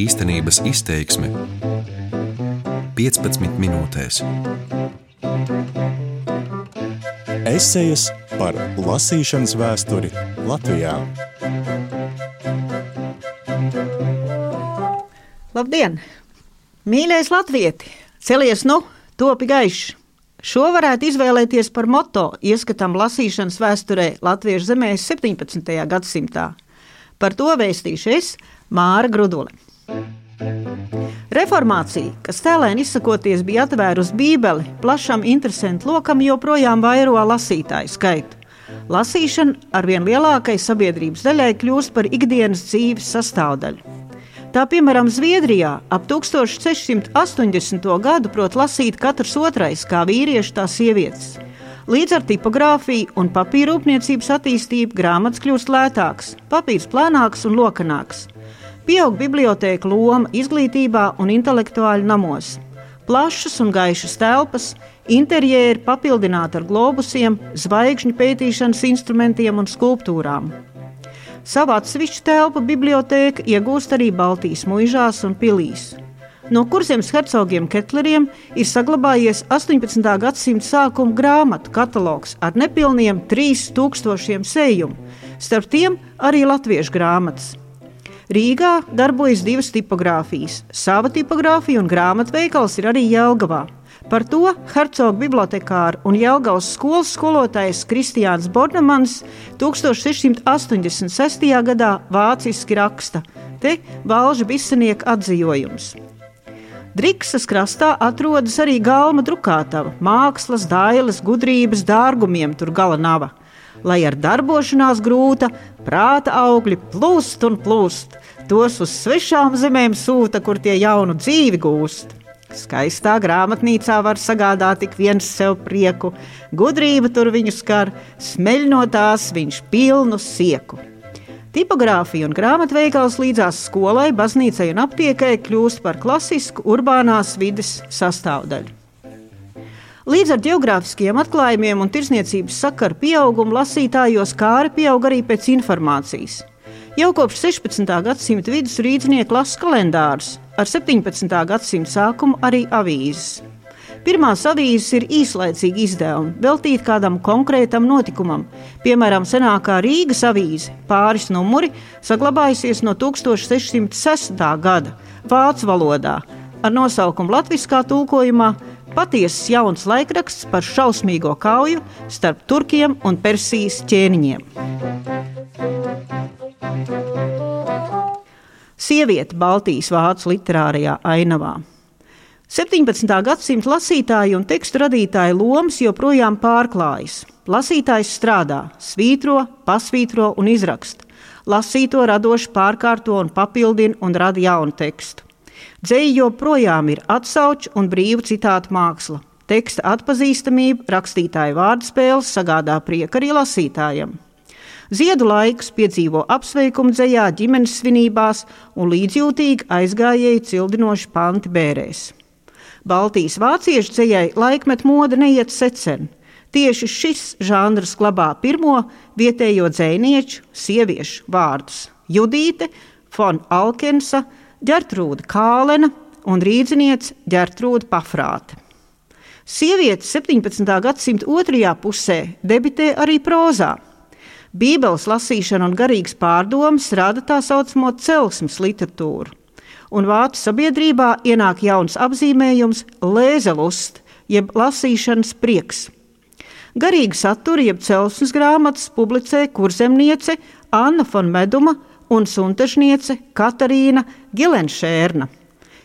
Īstenības izteiksme 15 minūtēs. Esejas par lasīšanas vēsturi Latvijā. Labdien! Mīļais latvieti! Celies nu, topi gaišs! Šo varētu izvēlēties par moto ieskatam lasīšanas vēsturē Latviešu zemē 17. gadsimtā. Par to vēstīšu es, Māra Grudule. Reformācija, kas tēlēni izsakoties bija atvērusi Bībeli, plašam interesantu lokam joprojām vairo lasītāju skaitu. Lasīšana arvien lielākai sabiedrības daļai kļūst par ikdienas dzīves sastāvdaļu. Tā piemēram, Zviedrijā ap 1680. gadu prot lasīt katrs otrais, kā vīrieši, tā sievietes. Līdz ar tipogrāfiju un papīra rūpniecības attīstību grāmatas kļūst lētākas, papīrs plānāks un lokanāks. Pieaug bibliotēka loma izglītībā un intelektuāļu namos. Plašas un gaišas telpas, interjeri papildināti ar globusiem, zvaigžņu pētīšanas instrumentiem un skulptūrām. Savu atsevišķu telpu bibliotēka iegūst arī Baltijas mūžās un pilīs. No kursiem hercogiem Ketleriem ir saglabājies 18. gadsimta sākuma grāmatu katalogs ar nepilniem 3000 sējumu, starp tiem arī latviešu grāmatas. Rīgā darbojas divas tipogrāfijas. Sava tipogrāfija un grāmatveikals ir arī Jēlgavā. Par to Hercoga bibliotekāra un Jelgavas skolas skolotājs Kristiāns Bornemans 1686. gadā vāciski raksta. Te valža bisenieka atzījums. Driksas krastā atrodas arī galma drukātava, mākslas, dailes, gudrības, dārgumiem tur gala nava. Lai ar darbošanās grūta, prāta augļi plūst un plūst, tos uz svešām zemēm sūta, kur tie jaunu dzīvi gūst. Skaistā grāmatnīcā var sagādāt tik viens sev prieku, gudrība tur viņu skar, smeļ no tās viņš pilnu sieku. Tipogrāfija un grāmatveikals līdzās skolai, baznīcai un aptiekai kļūst par klasisku urbānās vides sastāvdaļu. Līdz ar geogrāfiskiem atklājumiem un tirsniecības sakaru pieaugumu lasītājos kāri pieaug arī pēc informācijas. Jau kopš 16. gadsimta vidus rīznieki lasa kalendārus, ar 17. gadsimta sākumu arī avīzes. Pirmās avīzes ir īslaicīgi izdevumi, veltīti kādam konkrētam notikumam. Piemēram, senākā Rīgas avīze, pāris numuri, saglabājusies no 1606. gada vācu valodā ar nosaukumu Latvijā tulkojumā Patiesas jauns laikraksts par šausmīgo kauju starp turkiem un Persijas ķēniņiem. Sieviete Baltijas vācu literārajā ainavā. 17. gadsimta lasītāju un tekstu radītāju lomas joprojām pārklājas. Lasītājs strādā, svītro, pasvītro un izraksta. Lasīto radoši pārkārto un papildina un rada jaunu tekstu. Dzēja joprojām ir atsauču un brīvu citātu māksla. Teksta atpazīstamība, rakstītāja vārdspēles sagādā prieku arī lasītājiem. Ziedu laikus piedzīvo apsveikumu dzējā, ģimenes svinībās un līdzjūtīgi aizgājēji cildinoši panti bērēs. Baltijas vāciešu dzējai laikmet moda neiet secen. Tieši šis žanrs glabā pirmo vietējo dzēnieču, sieviešu vārdus - Judīte, Fon Alkensa, Gertrūda Kālena un rīzniece Gertrūda Pafrāte. Sievietes 17. gadsimta otrajā pusē debitē arī prozā. Bībeles lasīšana un garīgs pārdoms rada tā saucamo celsmes literatūru, un vācu sabiedrībā ienāk jauns apzīmējums - lēzelust, jeb lasīšanas prieks. Garīgi saturi, jeb celsmes grāmatas publicē kurzemniece Anna von Meduma un suntažniece Katarīna Gilenšērna.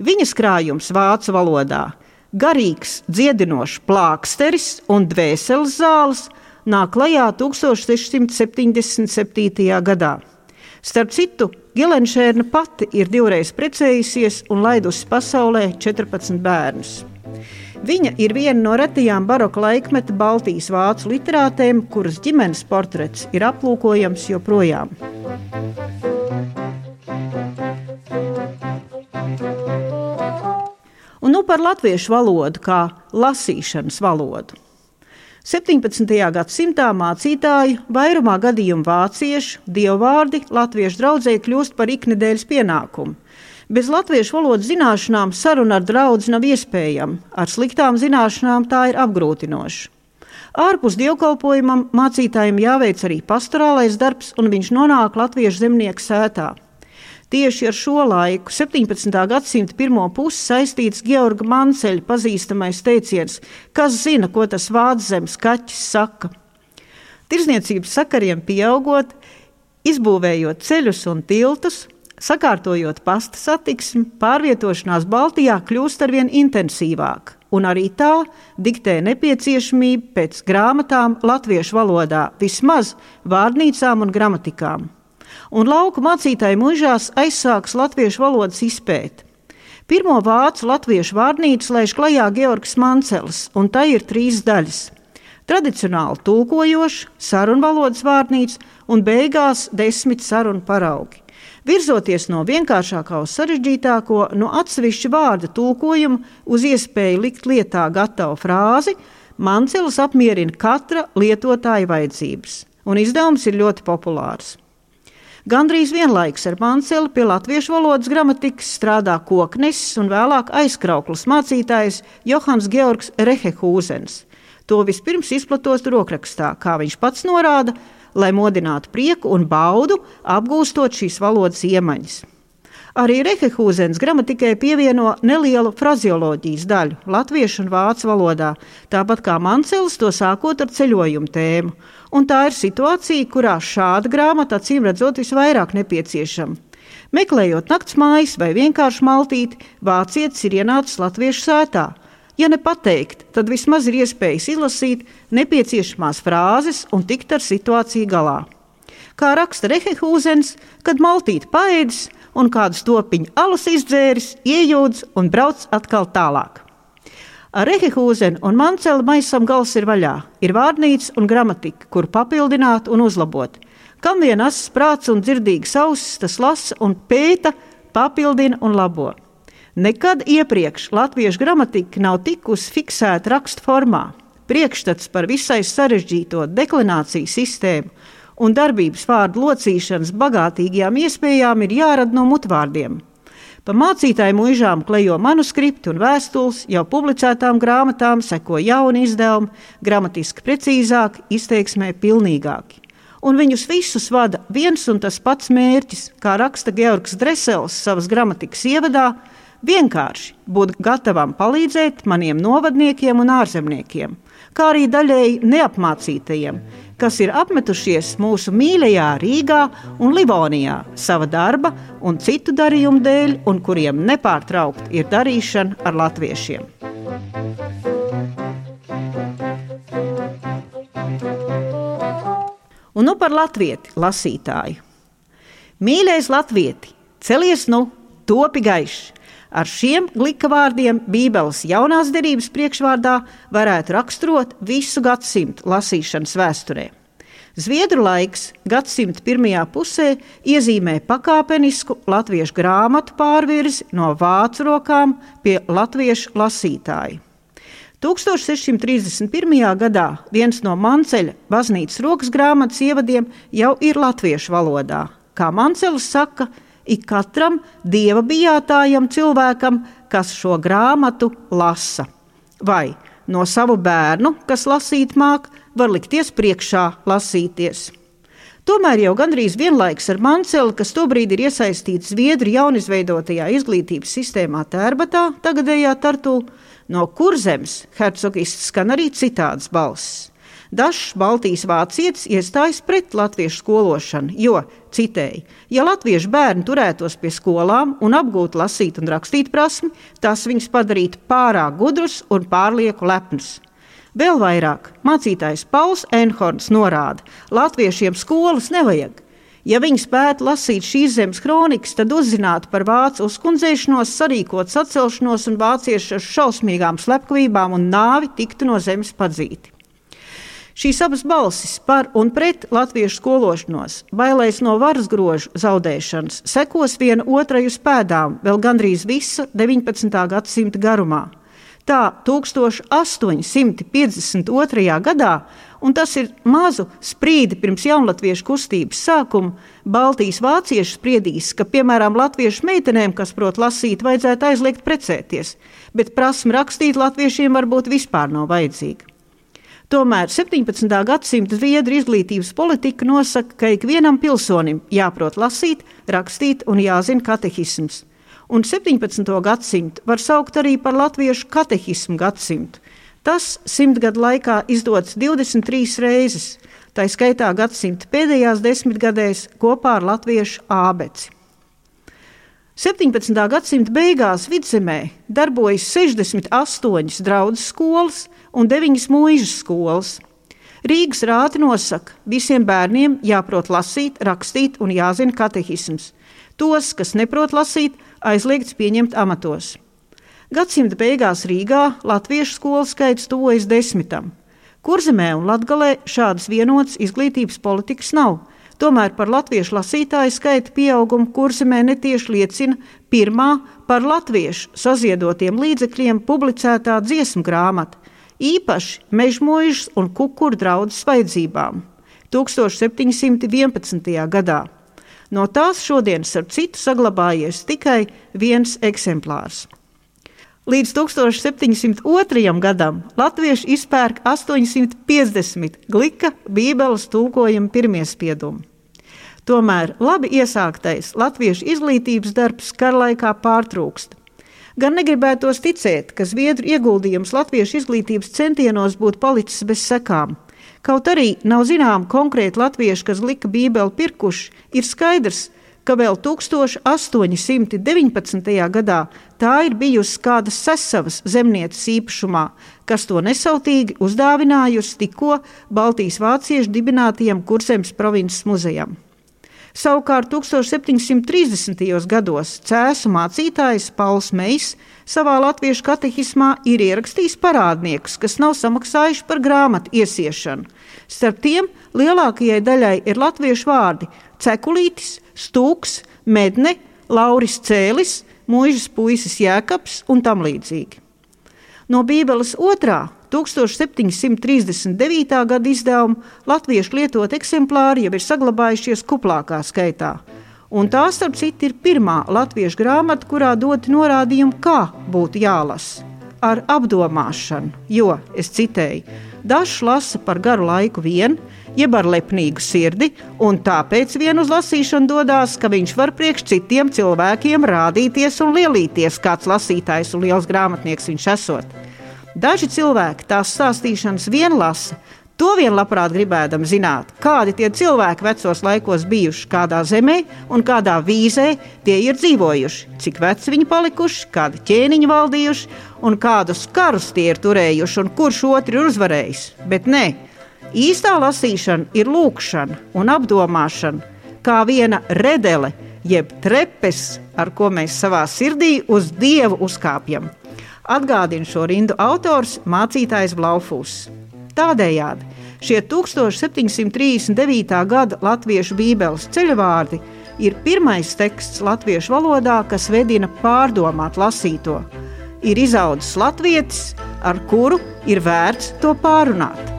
Viņas krājums vācu valodā - garīgs, dziedinošs plāksteris un dvēseles zāles – nāk klajā 1677. gadā. Starp citu, Gilenšērna pati ir divreiz precējusies un laidusi pasaulē 14 bērnus. Viņa ir viena no retajām baroka laikmeta Baltijas vācu literātēm, kuras ģimenes portrets ir aplūkojams joprojām. Un nu par latviešu valodu kā lasīšanas valodu. 17. gadsimtā mācītāji, vairumā gadījumu vāciešu, dievvvārdi latviešu draugai kļūst par iknedēļas pienākumu. Bez latviešu valodas zināšanām saruna ar draugu nav iespējama, ar sliktām zināšanām tā ir apgrūtinoša. Ārpus dievkalpojumam mācītājiem jāveic arī pastorālais darbs, un viņš nonāk latviešu zemnieku sētā. Tieši ar šo laiku, 17. gadsimta pirmo pusi, saistīts Georga Manceļa pazīstamais teiciens, kas zina, ko tas vāczemes kaķis saka. Tirzniecības sakariem pieaugot, izbūvējot ceļus un tiltus, sakārtojot pasta satiksmi, pārvietošanās Baltijā kļūst arvien intensīvāka, un arī tā diktē nepieciešamību pēc grāmatām latviešu valodā, vismaz vārnīcām un gramatikām un lauku mācītāji mūžās aizsāks latviešu valodas izpēti. Pirmo vācu latviešu vārnīcu laiž klajā Georgs Mancels, un tai ir trīs daļas. Tradicionāli tulkojoša, sarunvalodas vārnīca un beigās desmit sarunu paraugi. Virzoties no vienkāršākā uz sarežģītāko, no atsevišķa vārda tulkojuma uz iespēju likt lietā gatavu frāzi, Mancels apmierina katra lietotāja vajadzības, un izdevums ir ļoti populārs. Gandrīz vienlaikus ar Manceli pie latviešu valodas gramatikas strādā koknesis un vēlāk aizkrauklis mācītājs Johans Georgs Rehehūzens. To vispirms izplatot rokrakstā, kā viņš pats norāda, lai modinātu prieku un baudu, apgūstot šīs valodas iemaņas. Arī Rehehūzens gramatikai pievieno nelielu frazioloģijas daļu latviešu un vācu valodā, tāpat kā Mancels to sākot ar ceļojumu tēmu un tā ir situācija, kurā šāda grāmata acīm redzot visvairāk nepieciešama. Meklējot nakts mājas vai vienkārši maltīti, vācietis ir ienācis latviešu sētā. Ja ne pateikt, tad vismaz ir iespējas izlasīt nepieciešamās frāzes un tikt ar situāciju galā. Kā raksta Rehehūzens, kad maltīti paēdis un kādu stopiņu alus izdzēris, iejūdz un brauc atkal tālāk. Ar Rehehūzenu un Mancela maisam gals ir vaļā. Ir vārnīca un gramatika, kur papildināt un uzlabot. Kam vien asas prāts un dzirdīgs ausis, tas lasa un pēta, papildina un labo. Nekad iepriekš latviešu gramatika nav tikusi fiksēta rakstu formā. Priekšstats par visai sarežģīto deklināciju sistēmu un darbības vārdu locīšanas bagātīgajām iespējām ir jārada no mutvārdiem. Pa mācītāju mūžām klejo manuskripti un vēstules, jau publicētām grāmatām seko jauni izdevumi, gramatiski precīzāki, izteiksmē pilnīgāki. Un viņus visus vada viens un tas pats mērķis, kā raksta Georgs Dresels savas gramatikas ievadā, vienkārši būt gatavam palīdzēt maniem novadniekiem un ārzemniekiem, kā arī daļēji neapmācītajiem, kas ir apmetušies mūsu mīļajā Rīgā un Livonijā sava darba un citu darījumu dēļ, un kuriem nepārtraukti ir darīšana ar latviešiem. Un nu par latvieti, lasītāju. Mīļais latvieti, celies nu, topi gaišs! Ar šiem glika vārdiem Bībeles jaunās derības priekšvārdā varētu raksturot visu gadsimtu lasīšanas vēsturē. Zviedru laiks gadsimta pirmajā pusē iezīmē pakāpenisku latviešu grāmatu pārvirzi no vācu rokām pie latviešu lasītāju. 1631. gadā viens no Manceļa baznīcas rokas grāmatas ievadiem jau ir latviešu valodā. Kā Mancelis saka, ik katram dieva bijātājam cilvēkam, kas šo grāmatu lasa. Vai no savu bērnu, kas lasīt māk, var likties priekšā lasīties. Tomēr jau gandrīz vienlaiks ar Manceli, kas tobrīd ir iesaistīts Zviedru jaunizveidotajā izglītības sistēmā Tērbatā, tagadējā Tartū, no kurzemes hercogists skan arī citādas balss. Dažs Baltijas vācietis iestājas pret latviešu skološanu, jo, citēji, ja latviešu bērni turētos pie skolām un apgūtu lasīt un rakstīt prasmi, tas viņus padarītu pārāk gudrus un pārlieku lepnus. Vēl vairāk mācītājs Pauls Enhorns norāda, ka latviešiem skolas nevajag. Ja viņi spētu lasīt šīs zemes kronikas, tad uzzinātu par vācu uzkundzēšanos, sarīkot sacelšanos un vāciešu šausmīgām slepkavībām un nāvi tiktu no zemes padzīti. Šīs abas balsis par un pret latviešu skološanos, bailēs no varas grožu zaudēšanas, sekos viena otrai uz pēdām vēl gandrīz visa 19. gadsimta garumā. Tā 1852. gadā, un tas ir mazu sprīdi pirms jaunatviešu kustības sākuma, Baltijas vācieši spriedīs, ka, piemēram, latviešu meitenēm, kas prot lasīt, vajadzētu aizliegt precēties, bet prasme rakstīt latviešiem varbūt vispār nav vajadzīga. Tomēr 17. gadsimta zviedru izglītības politika nosaka, ka ikvienam pilsonim jāprot lasīt, rakstīt un jāzina katehisms un 17. gadsimtu var saukt arī par latviešu katehismu gadsimtu. Tas simtgadu laikā izdodas 23 reizes, tā skaitā gadsimta pēdējās desmitgadēs kopā ar latviešu ābeci. 17. gadsimta beigās vidzemē darbojas 68 draugu skolas un 9 mūža skolas. Rīgas rāta nosaka, ka visiem bērniem jāprot lasīt, rakstīt un jāzina katehisms. Tos, kas neprot lasīt, aizliegts pieņemt amatos. Gadsimta beigās Rīgā latviešu skolu skaits tuvojas desmitam. Kurzemē un Latgalē šādas vienotas izglītības politikas nav. Tomēr par latviešu lasītāju skaita pieaugumu kurzemē netieši liecina pirmā par latviešu saziedotiem līdzekļiem publicētā dziesmu grāmata, īpaši mežmojušas un kukuru draudzes vajadzībām 1711. gadā. No tās šodienas ar citu saglabājies tikai viens eksemplārs. Līdz 1702. gadam latvieši izpērk 850 glika Bībeles tulkojuma pirmie spiedumi. Tomēr labi iesāktais latviešu izglītības darbs karlaikā pārtrūkst. Gan negribētos ticēt, ka Zviedru ieguldījums latviešu izglītības centienos būtu palicis bez sekām. Kaut arī nav zināma konkrēti latvieši, kas lika Bībeli pirkuši, ir skaidrs, ka vēl 1819. gadā tā ir bijusi kādas sesavas zemnieces īpašumā, kas to nesautīgi uzdāvinājusi tikko Baltijas vāciešu dibinātajam Kurzemes provinces muzejam. Savukārt 1730. gados cēsu mācītājs Pauls Mejs savā latviešu katehismā ir ierakstījis parādniekus, kas nav samaksājuši par grāmatu iesiešanu. Starp tiem lielākajai daļai ir latviešu vārdi - cekulītis, stūks, medne, lauris cēlis, mūžas puisis jēkabs un tam līdzīgi. No Bībeles otrā 1739. gada izdevuma latviešu lietot eksemplāri jau ir saglabājušies kuplākā skaitā. Un tā, starp citu, ir pirmā latviešu grāmata, kurā dot norādījumu, kā būtu jālasa. Ar apdomāšanu, jo, es citēju, dažs lasa par garu laiku vien, jeb ar lepnīgu sirdi, un tāpēc vien uz lasīšanu dodas, ka viņš var priekš citiem cilvēkiem rādīties un lielīties, kāds lasītājs un liels grāmatnieks viņš esot. Daži cilvēki tās stāstīšanas vien lasa, To vien labprāt gribēdam zināt, kādi tie cilvēki vecos laikos bijuši, kādā zemē un kādā vīzē tie ir dzīvojuši, cik veci viņi palikuši, kādi ķēniņi valdījuši un kādus karus tie ir turējuši un kurš otru ir uzvarējis. Bet nē, īstā lasīšana ir lūkšana un apdomāšana, kā viena redele, jeb trepes, ar ko mēs savā sirdī uz dievu uzkāpjam. Atgādina šo rindu autors mācītājs Blaufūs. Tādējādi šie 1739. gada latviešu bībeles ceļvārdi ir pirmais teksts latviešu valodā, kas vedina pārdomāt lasīto. Ir izaudzis latvietis, ar kuru ir vērts to pārunāt.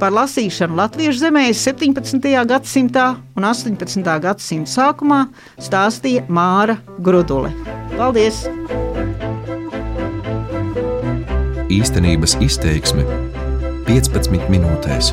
Par lasīšanu latviešu zemē 17. gadsimtā un 18. gadsimta sākumā stāstīja Māra Grudule. Paldies! Īstenības izteiksme 15 minūtēs.